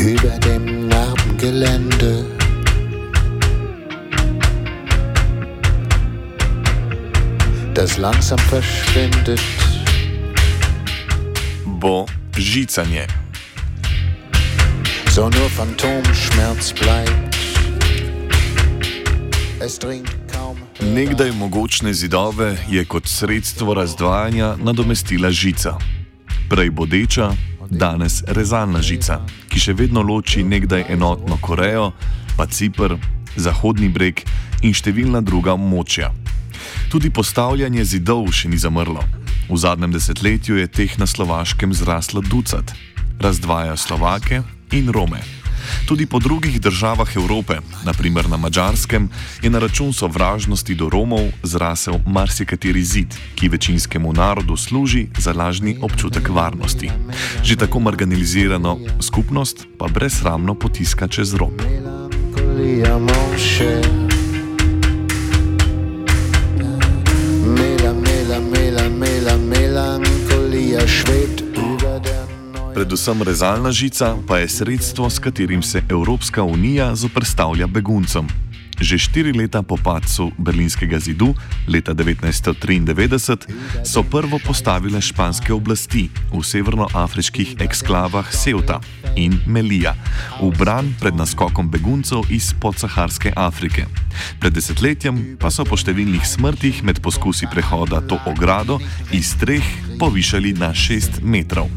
Über dem Narbengelände das langsam verschwindet. Bo žicanje. So nur Phantomschmerz bleibt. Es dringt kaum. Nekdaj mogočne zidove je kot sredstvo razdvajanja nadomestila žica. Prej bodeča, danes rezalna žica, ki še vedno loči nekdaj enotno Korejo, pa Cipr, Zahodni breg in številna druga območja. Tudi postavljanje zidov še ni zamrlo. V zadnjem desetletju je teh na Slovaškem zraslo ducat, razdvaja Slovake in Rome. Tudi po drugih državah Evrope, naprimer na Mačarskem, je na račun sovražnosti do Romov zrasel marsikateri zid, ki večinskemu narodu služi za lažni občutek varnosti. Že tako marginalizirano skupnost pa brezsramno potiska čez rob. Melancholia Mosche. Predvsem rezalna žica pa je sredstvo, s katerim se Evropska unija zoprstavlja beguncem. Že štiri leta po padcu Berlinskega zidu, leta 1993, so prvo postavile španske oblasti v severnoafriških eksklavah Ceuta in Melija, v bran pred naskokom beguncev iz podsaharske Afrike. Pred desetletjem pa so po številnih smrtih med poskusi prehoda to ogrado iz treh povišali na šest metrov.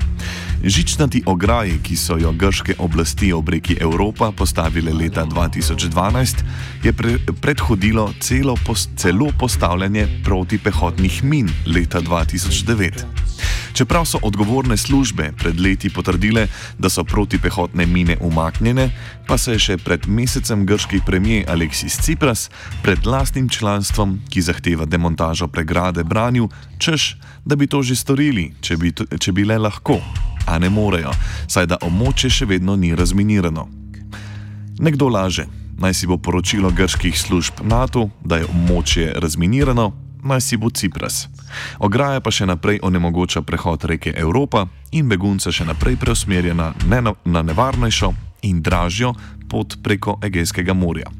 Žičnati ograji, ki so jo grške oblasti ob reki Evropa postavile leta 2012, je pre predhodilo celo, pos celo postavljanje protipehotnih min leta 2009. Čeprav so odgovorne službe pred leti potrdile, da so protipehotne mine umaknjene, pa se je še pred mesecem grški premijer Aleksis Tsipras pred lastnim članstvom, ki zahteva demontažo pregrade, branil, češ, da bi to že storili, če bi, če bi le lahko a ne morejo, saj da območje še vedno ni razminirano. Nekdo laže, naj si bo poročilo grških služb NATO, da je območje razminirano, naj si bo Cipras. Ograja pa še naprej onemogoča prehod reke Evropa in begunce še naprej preusmerja na, ne na nevarnejšo in dražjo pot preko Egejskega morja.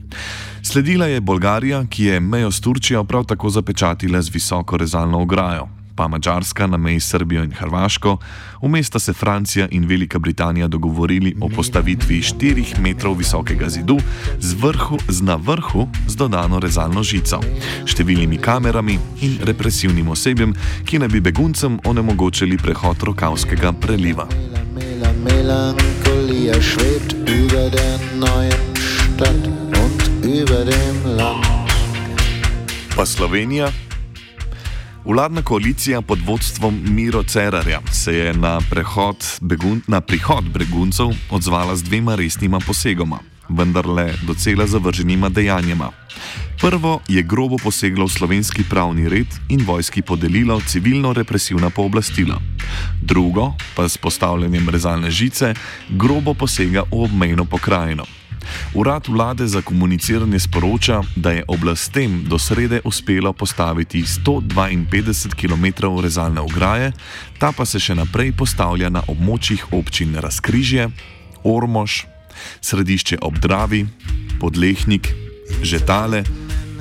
Sledila je Bolgarija, ki je mejo s Turčijo prav tako zapečatila z visoko rezalno ograjo, pa Mačarska na meji s Srbijo in Hrvaško, vmes sta se Francija in Velika Britanija dogovorili o postavitvi 4 metrov visokega zidu z, vrhu, z na vrhu z dodano rezalno žico, številnimi kamerami in represivnim osebjem, ki naj bi beguncem onemogočili prehod Rokavskega preliva. Mela, Melancholia schwebt über der neuen Stadt und über dem Land. Pa Slovenija? Vladna koalicija pod vodstvom Miro Cerarja se je na, begun, na prihod beguncev odzvala z dvema resnima posegoma, vendar le docela zavrženima dejanjima. Prvo je grobo poseglo v slovenski pravni red in vojski podelilo civilno-represivna pooblastila. Drugo pa s postavljanjem rezalne žice grobo posega v obmejno pokrajino. Urad vlade za komuniciranje sporoča, da je oblastem do srede uspelo postaviti 152 km rezalne ograje, ta pa se še naprej postavlja na območjih občin Razkrižje, Ormož, Središče ob Dravi, Podlehnik, Žetale,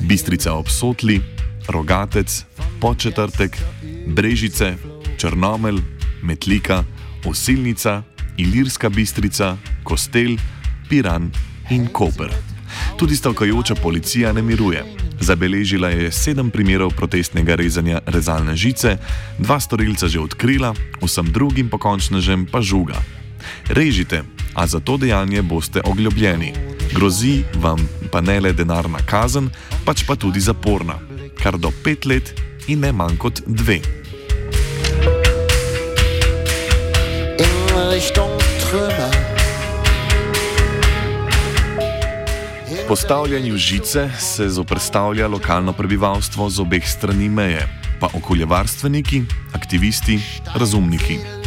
Bistrica ob Sotli, Rogatec, Početrtek, Brežice, Črnomelj, Metlika, Osilnica, Ilirska bistrica, Kostel, Piran in Koper. Tudi stavkajoča policija ne miruje. Zabeležila je sedem primerov protestnega rezanja rezalne žice, dva storilca že odkrila, vsem drugim pokončnežem pa žuga. Režite, a za to dejanje boste ogljobljeni. Grozi vam pa ne le denarna kazen, pač pa tudi zaporna, kar do pet let in ne manj kot dve. in Richtung Trümmer. Postavljanju žice se zoprstavlja lokalno prebivalstvo z obeh strani meje, pa okoljevarstveniki, aktivisti, razumniki.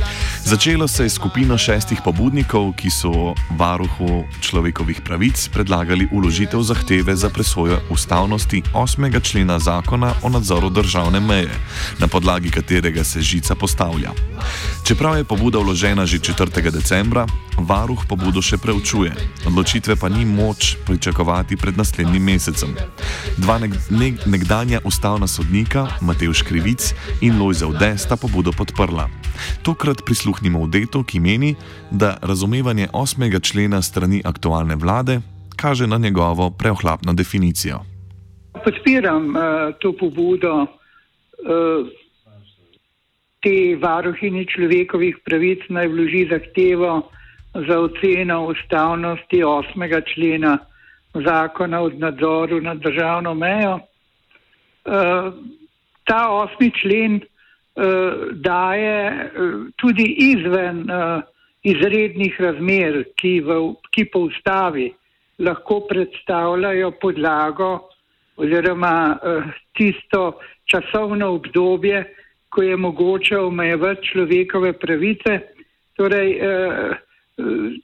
Začelo se je skupino šestih pobudnikov, ki so varuhu človekovih pravic predlagali uložitev zahteve za presojo ustavnosti 8. člena zakona o nadzoru državne meje, na podlagi katerega se žica postavlja. Čeprav je pobuda vložena že 4. decembra, varuh pobudo še preučuje, odločitve pa ni moč pričakovati pred naslednjim mesecem. Dva nek ne nekdanja ustavna sodnika, Mateusz Krivic in Lojza Ude, sta pobudo podprla. Tokrat prisluhnimo Udetu, ki meni, da razumevanje 8. člena strani aktualne vlade kaže na njegovo preohlapno definicijo. Podpiram uh, to pobudo uh, te varuhini človekovih pravic naj vloži zahtevo za oceno ustavnosti 8. člena zakona o nadzoru nad državno mejo. Uh, ta 8. člen daje uh, tudi izven uh, izrednih razmer, ki, v, ki po ustavi lahko predstavljajo podlago oziroma uh, tisto časovno obdobje, ko je mogoče omejevati človekove pravice. Torej, uh, uh,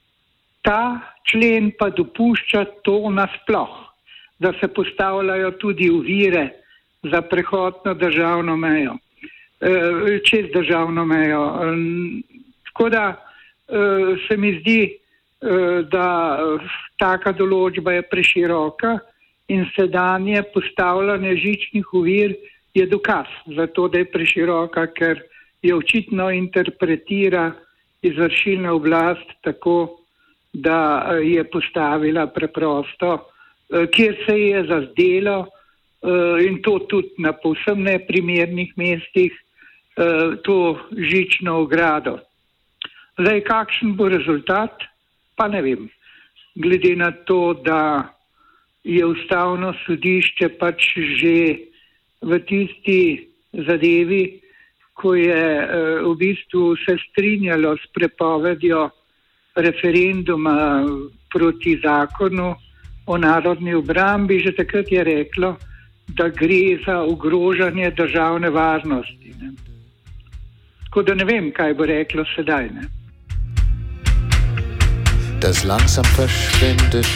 ta člen pa dopušča to nasploh, da se postavljajo tudi uvire za prehod na državno mejo, uh, čez državno mejo. Tako da uh, se mi zdi, uh, da taka določba je preširoka in sedanje postavljanje žičnih uvir je dokaz za to, da je preširoka, ker je očitno interpretira izvršilna oblast tako, da eh, je postavila preprosto, eh, kjer se je zazdelo eh, in to tudi na povsem neprimernih mestih, to žično ogrado. Zdaj, kakšen bo rezultat, pa ne vem. Glede na to, da je ustavno sodišče pač že v tisti zadevi, ko je v bistvu se strinjalo s prepovedjo referenduma proti zakonu o narodni obrambi, že takrat je reklo, da gre za ogrožanje državne varnosti. Ne. Tako da ne vem, kaj bo reklo sedaj. Ne. Das langsam verschwindet.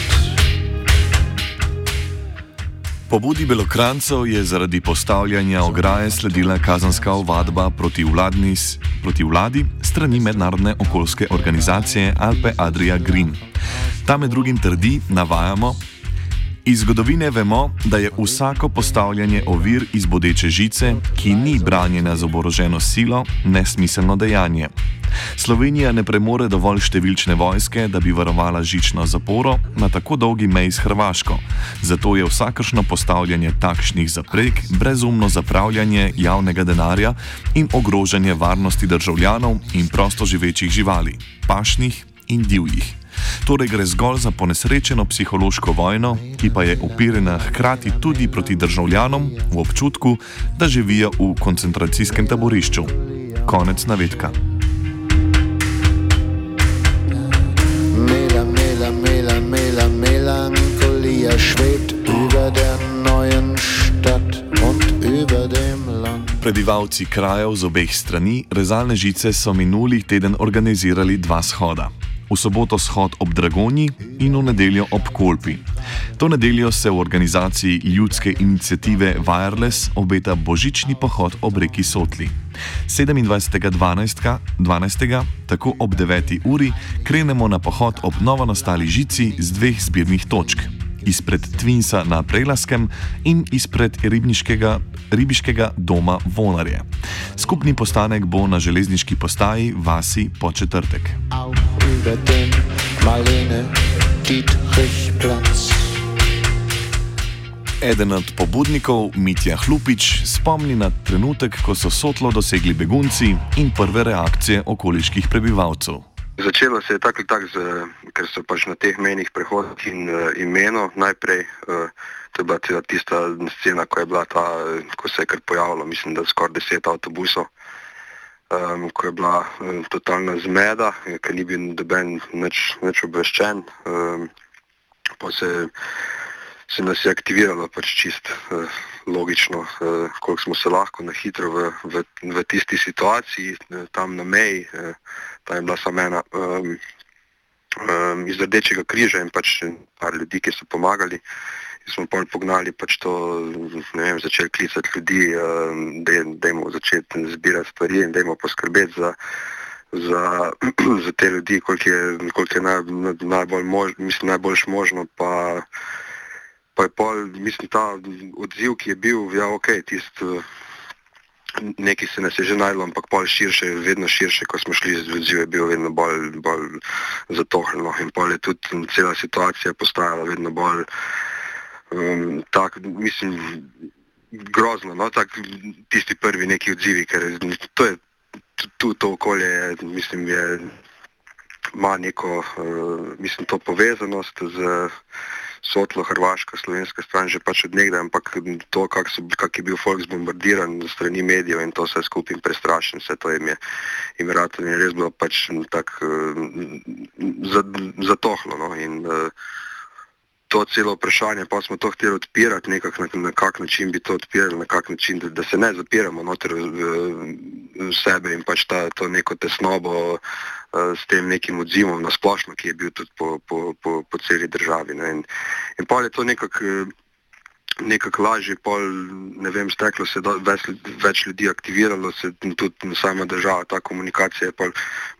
Pobudi Belokrancev je zaradi postavljanja ograje sledila kazanska ovadba proti, vladni, proti vladi strani mednarodne okoljske organizacije Alpe Adria Green. Ta med drugim trdi, navajamo, Iz zgodovine vemo, da je vsako postavljanje ovir iz bodeče žice, ki ni branjena z oboroženo silo, nesmiselno dejanje. Slovenija ne premore dovolj številčne vojske, da bi varovala žično zaporo na tako dolgi meji s Hrvaško. Zato je vsakršno postavljanje takšnih zapreg brezumno zapravljanje javnega denarja in ogrožanje varnosti državljanov in prosto živečih živali, pašnih in divjih. Torej gre zgolj za ponesrečeno psihološko vojno, ki pa je upirena hkrati tudi proti državljanom v občutku, da živijo v koncentracijskem taborišču. Konec navedka. Mela, mela, mela, mela, Melancholia schwebt über der neuen Stadt und über dem Land. Prebivalci krajev z obeh strani rezalne žice so minuli teden organizirali dva shoda. V soboto shod ob Dragoni in v nedeljo ob Kolpi. To nedeljo se v organizaciji ljudske inicijative Wireless obeta božični pohod ob reki Sotli. 27.12. 12. tako ob 9. uri krenemo na pohod ob novo nastali žici z dveh zbirnih točk. izpred Twinsa na Prelaskem in izpred ribniškega, ribiškega doma Vonarje. Skupni postanek bo na železniški postaji Vasi po četrtek. Auch über den Marlene Dietrich Platz. Eden od pobudnikov, Mitja Hlupič, spomni na trenutek, ko so sotlo dosegli begunci in prve reakcije okoliških prebivalcev. Začelo se je tako ali tako, z- ker so pač na teh mejnih prehodih in uh, imeno najprej. Uh, to je bila tista, scena, ko je bila ta, ko se je kar pojavilo, mislim, da skoraj deset avtobusov, um, ko je bila um, totalna zmeda, eh, ker ni bil noben nič, nič obveščen. Um, pa se, se nas je aktiviralo pač čist uh, logično, uh, koliko smo se lahko na hitro v, v, v tisti situaciji, uh, tam na meji. Uh, tam je bila samo ena um, um, iz Rdečega križa in pač par ljudi, ki so pomagali. In smo pol pognali pač to, ne vem, začeli klicati ljudi, um, da dajmo začeti zbirati stvari in dajmo poskrbeti za, za, za te ljudi, koliko je, koliko je naj, najbolj, mož, mislim, najboljš možno. Pa, pa je pol, mislim, ta odziv, ki je bil, ja, ok, tisti. Nekaj se nas je že najdlo, ampak pol širše, vedno širše, ko smo šli z odziv, je bil vedno bolj, bolj zatohljeno in pol je tudi cela situacija postajala vedno bolj um, tak, mislim, grozno, no, tak, tisti prvi neki odzivi, ker to je, tu to okolje je, mislim, je, ima neko, uh, mislim, to povezanost z Sotlo, Hrvaška, slovenska stran že pač od nekdaj, ampak to, kako so- kak je bil folk zbombardiran strani medijev in to vse skupaj in prestrašen, vse to jim je, jim je rado in res bilo pač tako uh, zatohlo. No, in, uh, to celo vprašanje, pa smo to hteli odpirati, nekak, na, na kak način bi to odpirali, na kak način, da, da se ne zapiramo noter v, v sebe in pač ta, to neko tesnobo uh, s tem nekim odzivom na splošno, ki je bil tudi po, po, po, po celi državi. Ne. In, in pa je to nekako eh, nekako lažje, pol, ne vem, steklo se je več, več ljudi aktiviralo, se tudi sama država, ta komunikacija je pol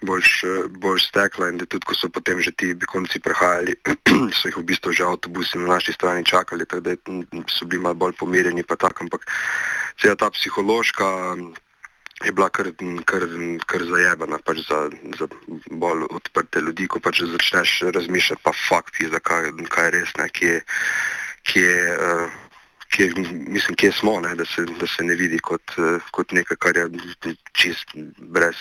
boljš stekla in da tudi, ko so potem že ti bekonci prehajali, so jih v bistvu že avtobusi na naši strani čakali, tako da je- so bili malo bolj pomirjeni, pa tako, ampak cela ta psihološka je bila kar, kar, kar zajebana pač za, za bolj odprte ljudi, ko pač začneš razmišljati, pa fakt, kaj, kaj je res, ne, kje, uh, kje, mislim, kje smo, ne, da, se, da se ne vidi kot, uh, kot nekaj, kar je čist brez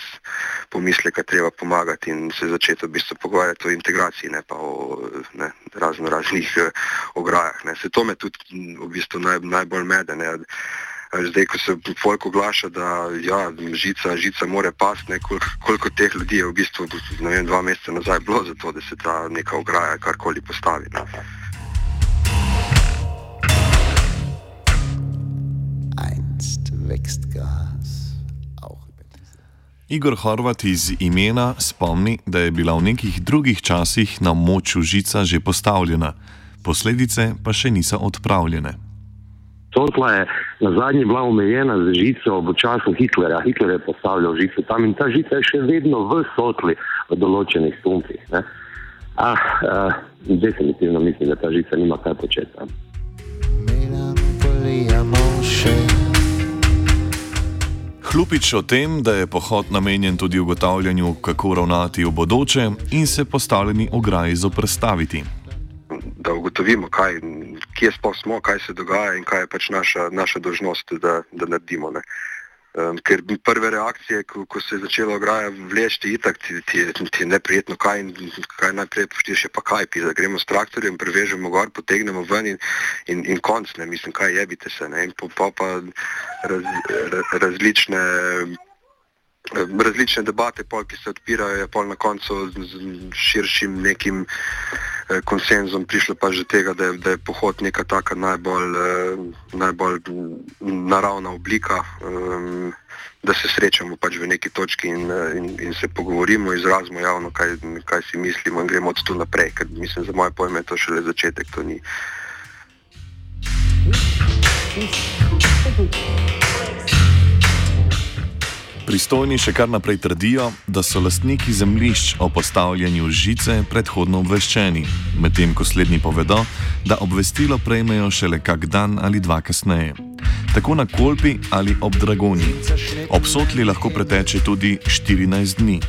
pomisleka treba pomagati in se začeti v bistvu pogovarjati o integraciji, ne pa o ne, razno raznih uh, ograjah. Ne. Se to me tudi m, v bistvu naj, najbolj mede. Ne. Zdaj, ko se folk oglaša, da ja, žica, žica more pasti, ne, koliko, koliko teh ljudi je v bistvu vem, dva meseca nazaj bilo za to, da se ta neka ograja karkoli postavi. Ne. Wächst Gras. Igor Horvat iz imena spomni, da je bila v nekih drugih časih na območju žica že postavljena, posledice pa še niso odpravljene. Sotla je na zadnji bila omejena z žico v času Hitlera. Hitler je postavljal žico tam in ta žica je še vedno v sotli v določenih stumpih. ne. Ah, uh, definitivno mislim, da ta žica nima kaj početi. tam. Melancholia Moshe. Hlupič o tem, da je pohod namenjen tudi ugotavljanju, kako ravnati v bodoče in se postavljeni ograji zoprstaviti. da ugotovimo, kaj, kje sploh smo, kaj se dogaja in kaj je pač naša, naša dožnost, da, da naredimo. Ne. Um, ker prve reakcije, ko, ko se je začela ograja vleči, itak ti, ti, ti je neprijetno, kaj, kaj najprej poštiš, pa kaj, pi, da gremo s traktorjem, prevežemo gor, potegnemo ven in, in, in konc, ne mislim, kaj jebite se. Po, po pa raz, ra, različne različne debate, pol, ki se odpirajo, je pol na koncu z, z širšim nekim eh, konsenzom prišlo pa že tega, da je, da je pohod neka taka najbolj, eh, najbolj m, naravna oblika, eh, da se srečamo pač v neki točki in, eh, in, in se pogovorimo, izrazimo javno, kaj, kaj si mislimo in gremo od tu naprej, ker mislim, za moje pojme je to šele začetek, to ni. Pristojni še kar naprej trdijo, da so lastniki zemljišč o postavljanju žice predhodno obveščeni, medtem ko slednji povedo, da obvestilo prejmejo šele kak dan ali dva kasneje. Tako na Kolpi ali ob Dragoni. Ob Sotli lahko preteče tudi 14 dni.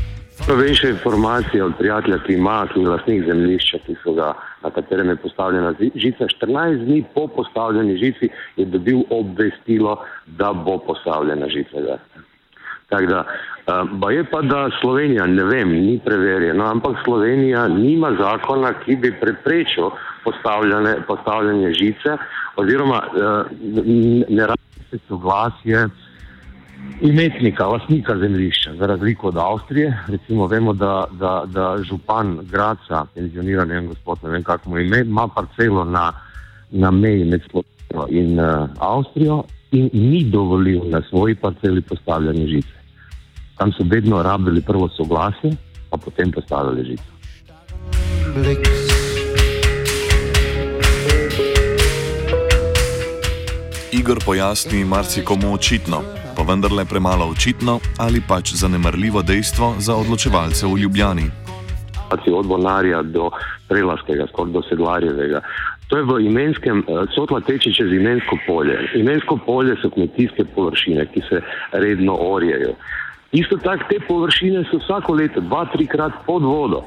Novejše informacije od prijatelja, ki ima, ki je lastnik zemljišča, ki so ga, na katerem je postavljena žica, 14 dni po postavljeni žici je dobil obvestilo, da bo postavljena žica. Da, uh, je pa, da Slovenija, ne vem, ni preverjeno, ampak Slovenija nima zakona, ki bi preprečil postavljanje, žice, oziroma uh, ne rabi soglasje imetnika, lastnika zemljišča, za razliko od Avstrije. Recimo, vemo, da, da, da župan Graca, penzioniran en gospod, ne vem kako mu ime, ima parcelo na, na meji med Slovenijo in uh, Avstrijo in ni dovolil na svoji parceli postavljanje žice. Tam so vedno rabili prvo soglasje, pa potem postavili žico. Igor pojasni marsikomu očitno, pa vendarle premalo očitno ali pač zanemrljivo dejstvo za odločevalce v Ljubljani. Paci od Bonarja do Prelaskega, skoraj do Sedlarjevega. To je v imenskem, eh, sotla teče čez imensko polje. Imensko polje so kmetijske površine, ki se redno orjejo. Isto tako te površine so vsako leto dva, trikrat pod vodo.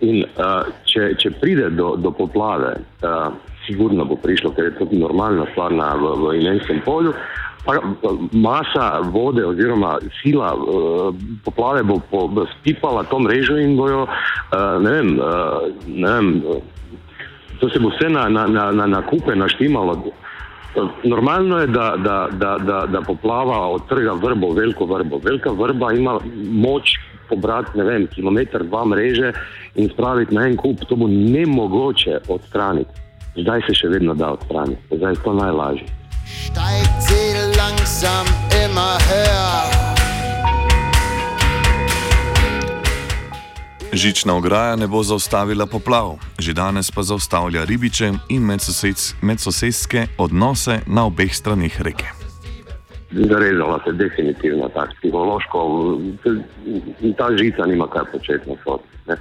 In uh, če, če pride do, do poplave, uh, sigurno bo prišlo, ker je to normalna stvar na, v, v imenskem polju, pa uh, masa vode oziroma sila uh, poplave bo, po, bo spipala to mrežo in bojo, uh, ne vem, uh, ne vem to se bo vse na, na, na, na kupe naštimalo. Normalno je, da, da, da, da, da poplava odtrga vrbo, veliko vrbo. Velika vrba ima moč pobrati, ne vem, kilometr, dva mreže in spraviti na en kup. To bo nemogoče odstraniti. Zdaj se še vedno da odstraniti, zdaj je to najlažje. Sie langsam immer höher. Žična ograja ne bo zaustavila poplav, že danes pa zaustavlja ribiče in medsosed, medsosedske odnose na obeh straneh reke. Zarezala se definitivno tako psihološko, ta žica nima kaj početi na sodi. ne.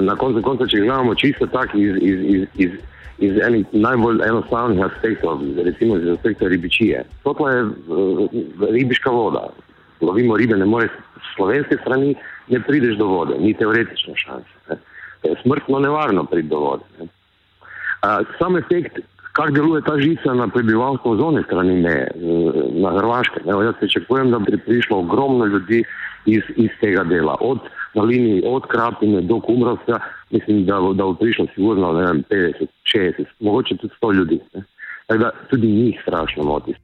Na koncu konca, če gledamo čisto tako iz, iz, iz, iz, iz enih najbolj enostavnih aspektov, recimo iz aspekta ribičije. To je ribiška voda. Lovimo ribe, ne moreš s slovenske strani, ne prideš do vode, ni teoretično šanse. Ne. Je smrtno nevarno priti do vode. Ne. Uh, sam efekt, kako deluje ta žica na prebivalstvo z one strani meje, na Hrvaške. Ne, jaz pričakujem, da bi prišlo ogromno ljudi iz, iz tega dela. Od, na liniji od Krapine do Kumrovca, mislim, da da bo prišlo sigurno vem, 50, 60, mogoče tudi 100 ljudi. Ne. Tako da tudi njih strašno moti.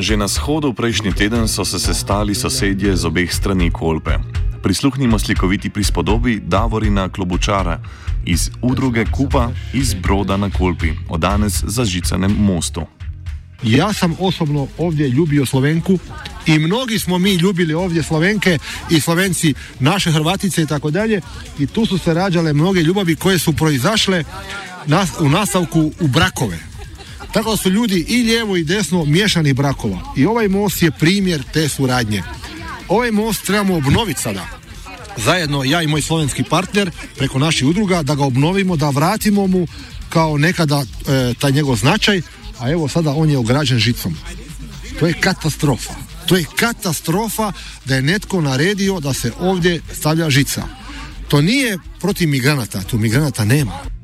Že na shodu prejšnji teden so se sestali sosedje z obeh strani Kolpe. Prisluhnimo slikoviti prispodobi Davorina Klobučara iz udruge Kupa iz Broda na Kolpi o danes zažicanem mostu. Ja sam osobno ovdje ljubio Slovenku i mnogi smo mi ljubili ovdje Slovenke i Slovenci naše Hrvatice i tako dalje i tu su se rađale mnoge ljubavi koje su proizašle nas- u nastavku u brakove. Tako su ljudi i lijevo i desno miješanih brakova i ovaj most je primjer te suradnje. Ovaj most trebamo obnoviti sada. Zajedno ja i moj slovenski partner preko naših udruga da ga obnovimo, da vratimo mu kao nekada e, taj njegov značaj, a evo sada on je ograđen žicom. To je katastrofa. To je katastrofa da je netko naredio da se ovdje stavlja žica. To nije protiv migranata, tu migranata nema.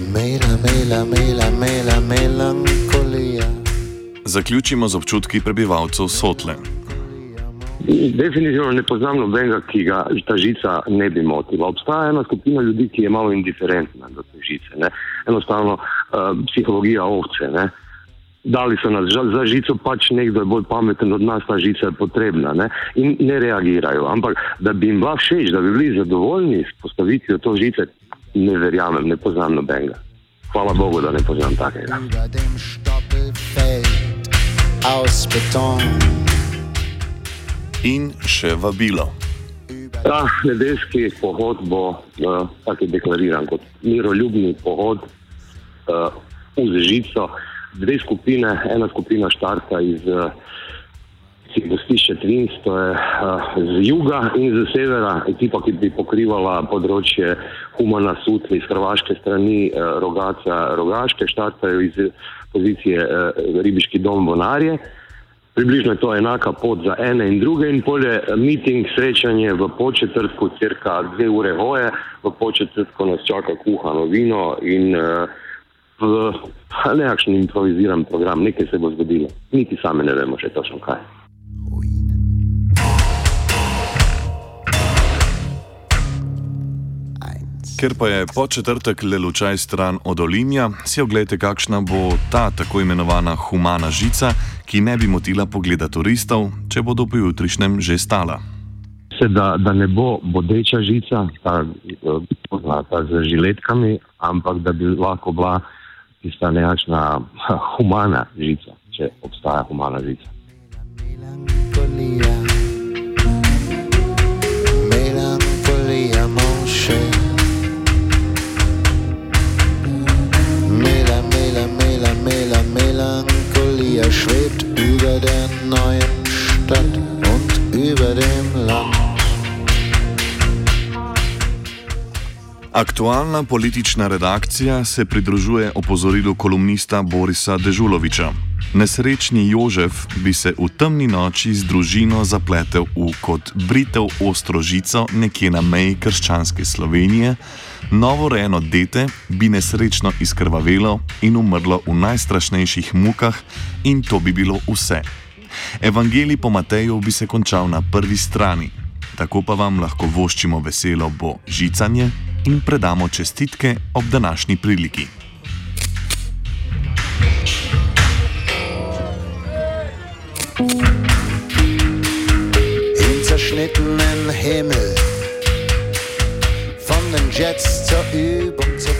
Mela, mela, mela, mela, melankolija. Zaključimo z občutki prebivalcev Sotle. Definitivno ne poznam nobenega, ki ga ta žica ne bi motila. Obstaja ena skupina ljudi, ki je malo indiferentna do te žice. Ne? Enostavno uh, psihologija ovce. Ne? Dali so nas za, za žico, pač nekdo je bolj pameten od nas, ta žica je potrebna ne? in ne reagirajo. Ampak da bi jim bila všeč, da bi bili zadovoljni s postavitvijo to žice, ne verjamem, ne poznam nobenega. Hvala Bogu, da ne poznam takega. In še vabilo. Ta nedeljski pohod bo uh, tako deklariran kot miroljubni pohod uh, v žico. Dve skupine, ena skupina štarta iz uh, gostišča Twins, to je uh, z juga in z severa, ekipa, ki bi pokrivala področje Humana Sutli iz hrvaške strani, uh, Rogaca, Rogaške, štartajo iz pozicije uh, Ribiški dom Bonarje. Približno je to enaka pot za ene in druge, in polje miting, srečanje v početrtku, cirka dve ure hoje, v početrtku nas čaka kuhano vino in uh, nekakšen improviziran program, nekaj se bo zgodilo. Niti sami ne vemo še točno kaj. Ker pa je po četrtek le lučaj stran od Olimja, si oglejte, kakšna bo ta tako imenovana humana žica, ki ne bi motila pogleda turistov, če bodo po jutrišnjem že stala. Da, da ne bo bodeča žica, ta, ta z žiletkami, ampak da bi lahko bila tista nekakšna humana žica, če obstaja humana žica. Melancolía, Melancolía, Aktualna politična redakcija se pridružuje opozorilu kolumnista Borisa Dežuloviča. Nesrečni Jožef bi se v temni noči z družino zapletel v kot britev ostro žico nekje na meji krščanske Slovenije, novo rejeno dete bi nesrečno izkrvavelo in umrlo v najstrašnejših mukah, in to bi bilo vse. Evangelij po Mateju bi se končal na prvi strani, tako pa vam lahko voščimo veselo bo žicanje in predamo čestitke ob današnji priliki. Im zerschnittenen Himmel, von den Jets zur Übung zerflogen.